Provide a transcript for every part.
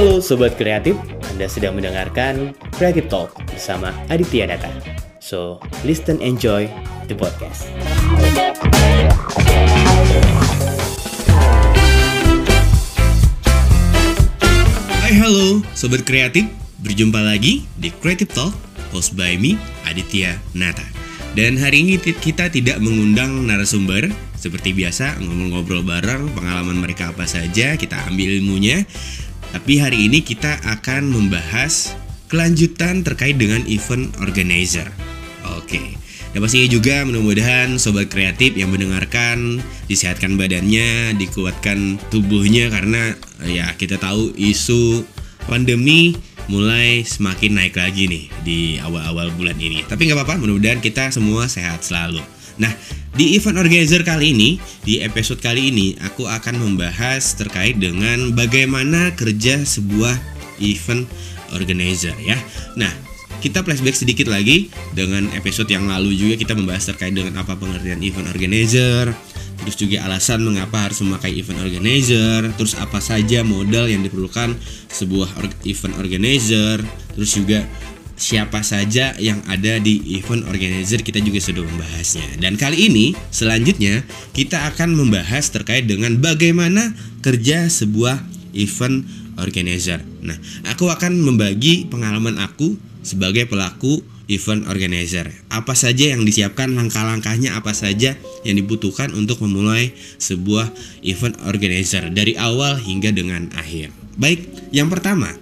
Halo Sobat Kreatif, Anda sedang mendengarkan Creative Talk bersama Aditya Data. So, listen enjoy the podcast. Hai halo Sobat Kreatif, berjumpa lagi di Creative Talk, host by me, Aditya Nata. Dan hari ini kita tidak mengundang narasumber, seperti biasa ngobrol-ngobrol bareng, pengalaman mereka apa saja, kita ambil ilmunya. Tapi hari ini kita akan membahas kelanjutan terkait dengan event organizer. Oke. Dan pastinya juga mudah-mudahan sobat kreatif yang mendengarkan disehatkan badannya, dikuatkan tubuhnya karena ya kita tahu isu pandemi mulai semakin naik lagi nih di awal-awal bulan ini. Tapi nggak apa-apa, mudah-mudahan kita semua sehat selalu. Nah, di event organizer kali ini, di episode kali ini, aku akan membahas terkait dengan bagaimana kerja sebuah event organizer ya. Nah, kita flashback sedikit lagi dengan episode yang lalu juga kita membahas terkait dengan apa pengertian event organizer, terus juga alasan mengapa harus memakai event organizer, terus apa saja modal yang diperlukan sebuah event organizer, terus juga siapa saja yang ada di event organizer kita juga sudah membahasnya. Dan kali ini selanjutnya kita akan membahas terkait dengan bagaimana kerja sebuah event organizer. Nah, aku akan membagi pengalaman aku sebagai pelaku event organizer. Apa saja yang disiapkan, langkah-langkahnya apa saja yang dibutuhkan untuk memulai sebuah event organizer dari awal hingga dengan akhir. Baik, yang pertama,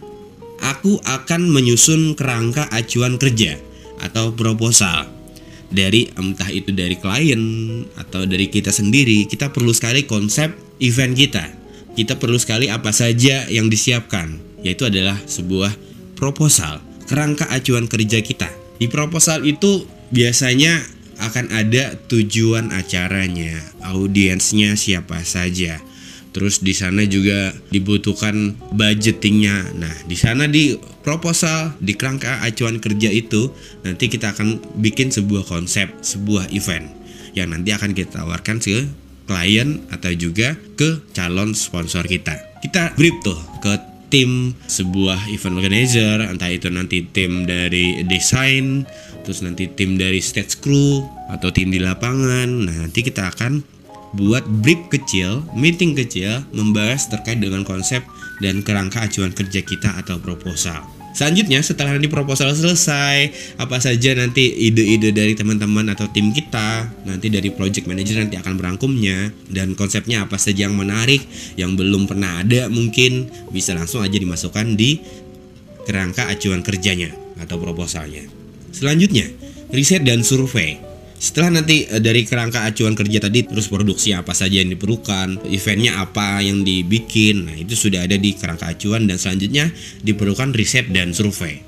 aku akan menyusun kerangka acuan kerja atau proposal. Dari entah itu dari klien atau dari kita sendiri kita perlu sekali konsep event kita. Kita perlu sekali apa saja yang disiapkan yaitu adalah sebuah proposal kerangka acuan kerja kita. Di proposal itu biasanya akan ada tujuan acaranya audiensnya siapa saja Terus di sana juga dibutuhkan budgetingnya. Nah, di sana di proposal, di kerangka acuan kerja itu nanti kita akan bikin sebuah konsep, sebuah event yang nanti akan kita tawarkan ke klien atau juga ke calon sponsor kita. Kita brief tuh ke tim sebuah event organizer, entah itu nanti tim dari desain, terus nanti tim dari stage crew atau tim di lapangan. Nah, nanti kita akan buat brief kecil, meeting kecil membahas terkait dengan konsep dan kerangka acuan kerja kita atau proposal. Selanjutnya setelah nanti proposal selesai, apa saja nanti ide-ide dari teman-teman atau tim kita, nanti dari project manager nanti akan merangkumnya dan konsepnya apa saja yang menarik, yang belum pernah ada mungkin bisa langsung aja dimasukkan di kerangka acuan kerjanya atau proposalnya. Selanjutnya, riset dan survei. Setelah nanti eh, dari kerangka acuan kerja tadi terus produksi apa saja yang diperlukan, eventnya apa yang dibikin, nah itu sudah ada di kerangka acuan dan selanjutnya diperlukan riset dan survei.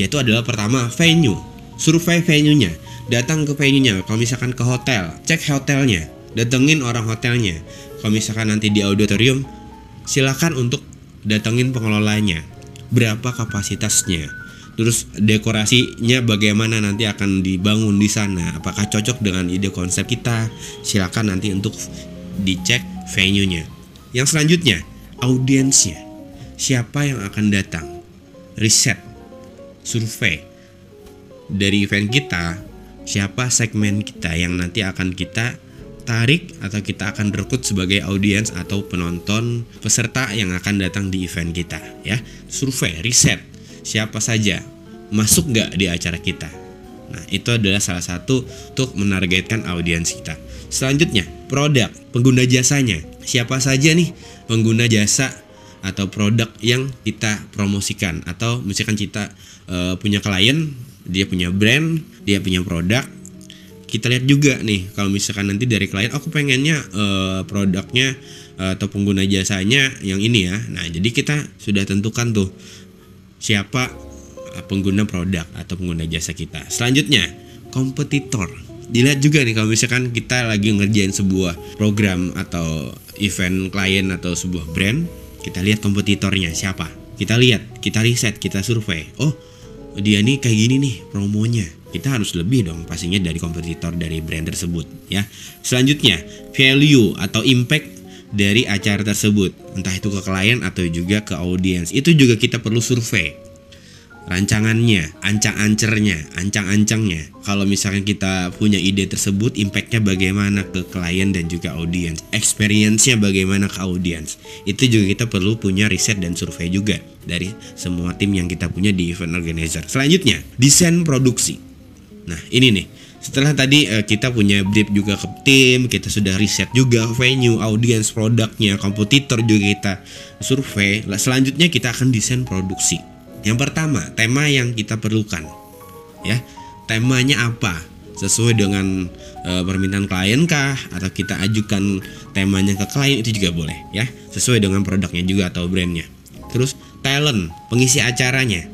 Yaitu adalah pertama venue, survei venue-nya, datang ke venue-nya, kalau misalkan ke hotel, cek hotelnya, datengin orang hotelnya. Kalau misalkan nanti di auditorium, silakan untuk datengin pengelolanya, berapa kapasitasnya, terus dekorasinya bagaimana nanti akan dibangun di sana? Apakah cocok dengan ide konsep kita? Silakan nanti untuk dicek venue-nya. Yang selanjutnya audiensnya. Siapa yang akan datang? Riset survei. Dari event kita siapa segmen kita yang nanti akan kita tarik atau kita akan rekrut sebagai audiens atau penonton peserta yang akan datang di event kita ya? Survei riset siapa saja masuk nggak di acara kita. Nah, itu adalah salah satu untuk menargetkan audiens kita. Selanjutnya, produk, pengguna jasanya. Siapa saja nih pengguna jasa atau produk yang kita promosikan atau misalkan kita uh, punya klien, dia punya brand, dia punya produk. Kita lihat juga nih kalau misalkan nanti dari klien aku pengennya uh, produknya uh, atau pengguna jasanya yang ini ya. Nah, jadi kita sudah tentukan tuh siapa eh, pengguna produk atau pengguna jasa kita. Selanjutnya, kompetitor. Dilihat juga nih kalau misalkan kita lagi ngerjain sebuah program atau event klien atau sebuah brand, kita lihat kompetitornya siapa. Kita lihat, kita riset, kita survei. Oh, dia nih kayak gini nih promonya. Kita harus lebih dong pastinya dari kompetitor dari brand tersebut ya. Selanjutnya, value atau impact dari acara tersebut, entah itu ke klien atau juga ke audiens. Itu juga kita perlu survei rancangannya, ancang-ancernya, ancang-ancangnya. Kalau misalkan kita punya ide tersebut, impactnya bagaimana ke klien dan juga audiens, experience-nya bagaimana ke audiens. Itu juga kita perlu punya riset dan survei juga dari semua tim yang kita punya di event organizer. Selanjutnya, desain produksi. Nah, ini nih. Setelah tadi uh, kita punya brief juga ke tim, kita sudah riset juga venue, audiens, produknya, kompetitor juga kita survei. Selanjutnya kita akan desain produksi yang pertama, tema yang kita perlukan. Ya. Temanya apa? Sesuai dengan e, permintaan klien kah atau kita ajukan temanya ke klien itu juga boleh ya. Sesuai dengan produknya juga atau brandnya. Terus talent, pengisi acaranya.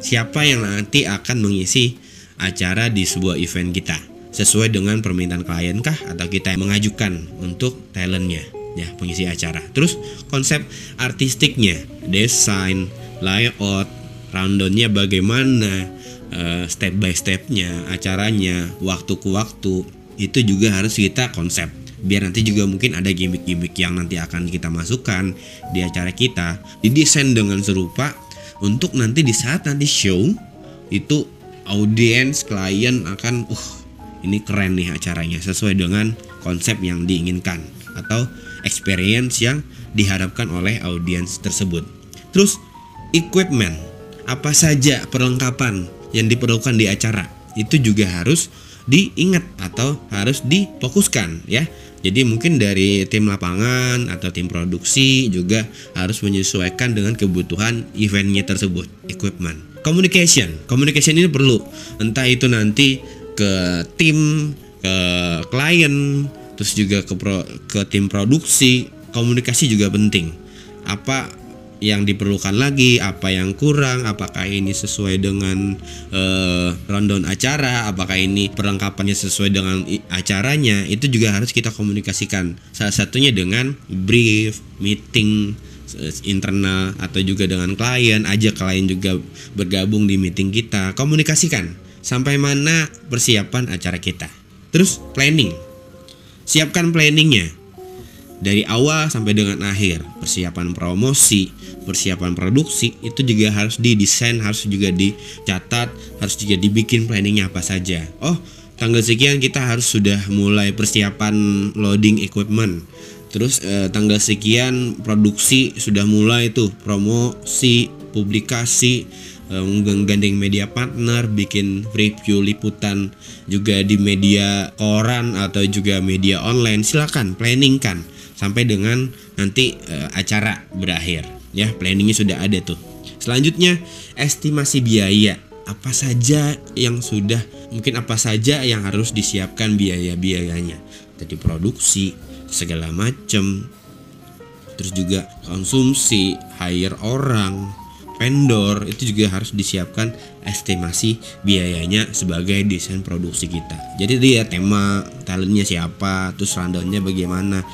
Siapa yang nanti akan mengisi acara di sebuah event kita? Sesuai dengan permintaan klien kah? Atau kita mengajukan untuk talentnya ya pengisi acara. Terus konsep artistiknya, desain, layout, rundownnya bagaimana uh, step by stepnya acaranya waktu ke waktu. Itu juga harus kita konsep. Biar nanti juga mungkin ada gimmick-gimmick yang nanti akan kita masukkan di acara kita. Didesain dengan serupa untuk nanti di saat nanti show itu audiens klien akan uh ini keren nih acaranya sesuai dengan konsep yang diinginkan atau experience yang diharapkan oleh audiens tersebut terus equipment apa saja perlengkapan yang diperlukan di acara itu juga harus diingat atau harus difokuskan ya. Jadi mungkin dari tim lapangan atau tim produksi juga harus menyesuaikan dengan kebutuhan eventnya tersebut, equipment. Communication, communication ini perlu. Entah itu nanti ke tim, ke klien, terus juga ke pro, ke tim produksi, komunikasi juga penting. Apa yang diperlukan lagi, apa yang kurang, apakah ini sesuai dengan uh, rundown acara, apakah ini perlengkapannya sesuai dengan acaranya, itu juga harus kita komunikasikan. Salah satunya dengan brief, meeting internal atau juga dengan klien, ajak klien juga bergabung di meeting kita, komunikasikan sampai mana persiapan acara kita. Terus planning, siapkan planningnya. Dari awal sampai dengan akhir. Persiapan promosi persiapan produksi itu juga harus didesain harus juga dicatat harus juga dibikin planningnya apa saja. Oh tanggal sekian kita harus sudah mulai persiapan loading equipment terus eh, tanggal sekian produksi sudah mulai tuh promosi publikasi eh, menggandeng media partner bikin review liputan juga di media koran atau juga media online. Silakan planning kan sampai dengan nanti eh, acara berakhir. Ya planningnya sudah ada tuh. Selanjutnya estimasi biaya. Apa saja yang sudah mungkin apa saja yang harus disiapkan biaya-biayanya? Tadi produksi segala macam terus juga konsumsi hire orang vendor itu juga harus disiapkan estimasi biayanya sebagai desain produksi kita. Jadi dia tema talentnya siapa terus rundownnya bagaimana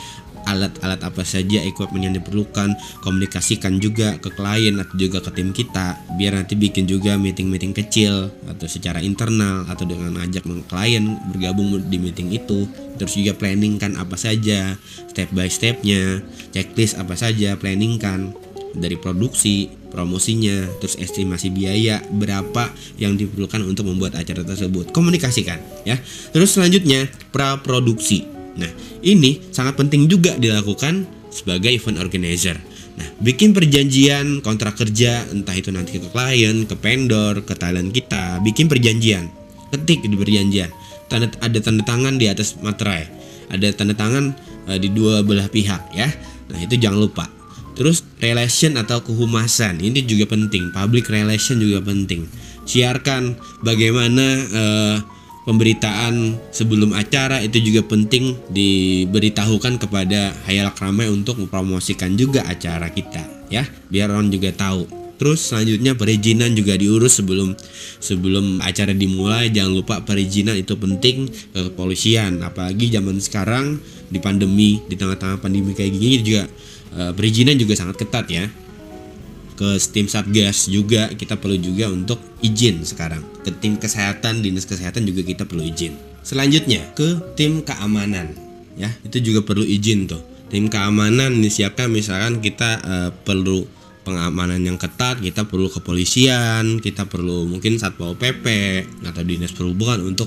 alat-alat apa saja equipment yang diperlukan komunikasikan juga ke klien atau juga ke tim kita biar nanti bikin juga meeting-meeting kecil atau secara internal atau dengan ajak klien bergabung di meeting itu. Terus juga planning kan apa saja step by stepnya checklist apa saja planning kan dari produksi promosinya terus estimasi biaya berapa yang diperlukan untuk membuat acara tersebut. Komunikasikan ya. Terus selanjutnya pra produksi Nah, ini sangat penting juga dilakukan sebagai event organizer. Nah, bikin perjanjian kontrak kerja, entah itu nanti ke klien, ke vendor, ke talent kita, bikin perjanjian. Ketik di perjanjian. Tanda, ada tanda tangan di atas materai. Ada tanda tangan uh, di dua belah pihak ya. Nah, itu jangan lupa. Terus relation atau kehumasan ini juga penting. Public relation juga penting. Siarkan bagaimana uh, pemberitaan sebelum acara itu juga penting diberitahukan kepada hayalak ramai untuk mempromosikan juga acara kita ya. Biar orang juga tahu. Terus selanjutnya perizinan juga diurus sebelum sebelum acara dimulai. Jangan lupa perizinan itu penting ke kepolisian. Apalagi zaman sekarang di pandemi di tengah-tengah pandemi kayak gini juga eh, perizinan juga sangat ketat ya ke tim satgas juga kita perlu juga untuk izin sekarang. Ke tim kesehatan dinas kesehatan juga kita perlu izin. Selanjutnya ke tim keamanan ya. Itu juga perlu izin tuh. Tim keamanan disiapkan misalkan kita uh, perlu pengamanan yang ketat kita perlu kepolisian kita perlu mungkin satpol pp atau dinas perhubungan untuk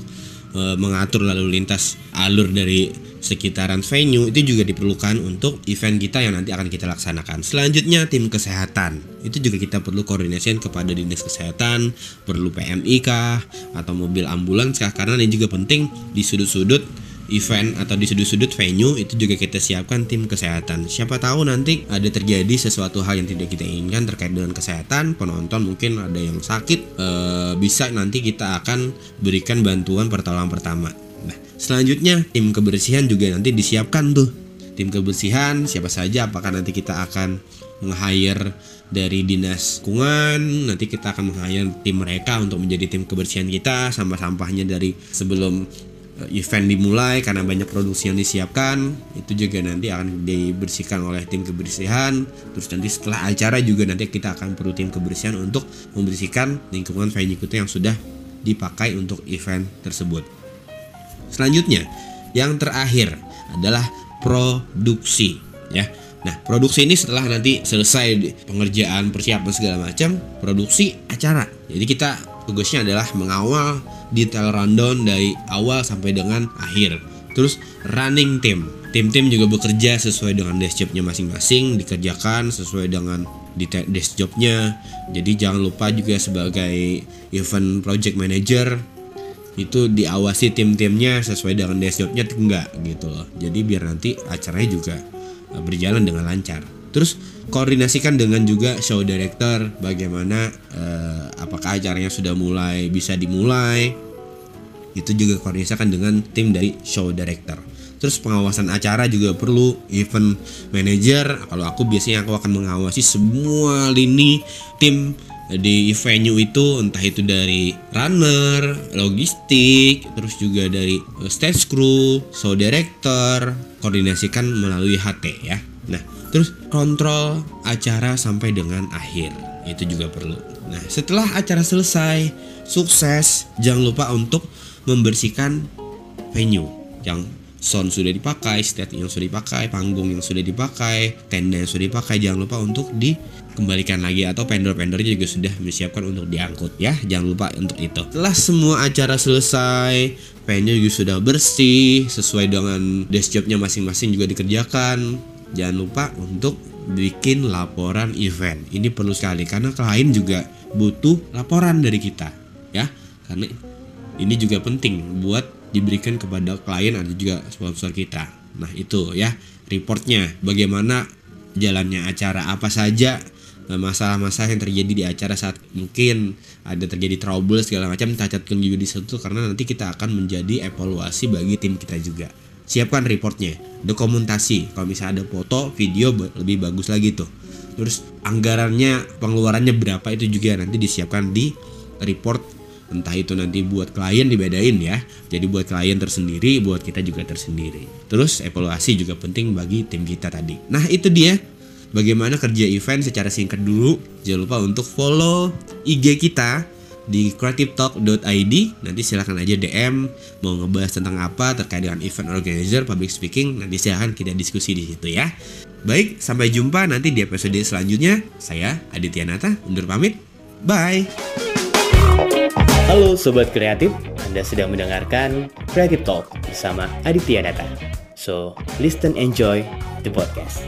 uh, mengatur lalu lintas alur dari sekitaran venue itu juga diperlukan untuk event kita yang nanti akan kita laksanakan. Selanjutnya tim kesehatan. Itu juga kita perlu koordinasikan kepada dinas kesehatan, perlu PMI kah atau mobil ambulans kah karena ini juga penting di sudut-sudut event atau di sudut-sudut venue itu juga kita siapkan tim kesehatan. Siapa tahu nanti ada terjadi sesuatu hal yang tidak kita inginkan terkait dengan kesehatan, penonton mungkin ada yang sakit, e, bisa nanti kita akan berikan bantuan pertolongan pertama. Nah, selanjutnya tim kebersihan juga nanti disiapkan tuh. Tim kebersihan siapa saja apakah nanti kita akan meng-hire dari dinas lingkungan nanti kita akan meng-hire tim mereka untuk menjadi tim kebersihan kita sampah-sampahnya dari sebelum event dimulai karena banyak produksi yang disiapkan itu juga nanti akan dibersihkan oleh tim kebersihan. Terus nanti setelah acara juga nanti kita akan perlu tim kebersihan untuk membersihkan lingkungan venue yang sudah dipakai untuk event tersebut. Selanjutnya yang terakhir adalah produksi ya. Nah, produksi ini setelah nanti selesai pengerjaan persiapan segala macam, produksi acara. Jadi kita tugasnya adalah mengawal detail rundown dari awal sampai dengan akhir. Terus running team. Tim-tim juga bekerja sesuai dengan desk jobnya masing-masing, dikerjakan sesuai dengan detail desk jobnya. Jadi jangan lupa juga sebagai event project manager itu diawasi tim-timnya sesuai dengan desk jobnya enggak gitu loh. Jadi biar nanti acaranya juga eh, berjalan dengan lancar. Terus koordinasikan dengan juga show director bagaimana eh, apakah acaranya sudah mulai bisa dimulai. Itu juga koordinasikan dengan tim dari show director. Terus pengawasan acara juga perlu event manager. Kalau aku biasanya aku akan mengawasi semua lini tim di venue itu entah itu dari runner, logistik, terus juga dari stage crew, show director, koordinasikan melalui HT ya. Nah, Terus kontrol acara sampai dengan akhir. Itu juga perlu. Nah, setelah acara selesai, sukses, jangan lupa untuk membersihkan venue yang sound sudah dipakai, stage yang sudah dipakai, panggung yang sudah dipakai, tenda yang sudah dipakai, jangan lupa untuk dikembalikan lagi atau vendor-vendornya juga sudah disiapkan untuk diangkut ya. Jangan lupa untuk itu. Setelah semua acara selesai, venue juga sudah bersih, sesuai dengan desk jobnya masing-masing juga dikerjakan jangan lupa untuk bikin laporan event. Ini perlu sekali karena klien juga butuh laporan dari kita, ya. Karena ini juga penting buat diberikan kepada klien atau juga sponsor kita. Nah, itu ya reportnya bagaimana jalannya acara apa saja eh, masalah-masalah yang terjadi di acara saat mungkin ada terjadi trouble segala macam catatkan juga di situ karena nanti kita akan menjadi evaluasi bagi tim kita juga siapkan reportnya. Dokumentasi. Kalau misalnya ada foto video lebih bagus lagi tuh. Terus anggarannya pengeluarannya berapa itu juga nanti disiapkan di report. Entah itu nanti buat klien dibedain ya. Jadi buat klien tersendiri buat kita juga tersendiri. Terus evaluasi juga penting bagi tim kita tadi. Nah itu dia. Bagaimana kerja event secara singkat dulu. Jangan lupa untuk follow IG kita di creativetalk.id nanti silahkan aja DM mau ngebahas tentang apa terkait dengan event organizer public speaking nanti silahkan kita diskusi di situ ya. Baik sampai jumpa nanti di episode selanjutnya. Saya Aditya Nata undur pamit. Bye. Halo Sobat Kreatif, Anda sedang mendengarkan Creative Talk bersama Aditya Data. So, listen enjoy the podcast.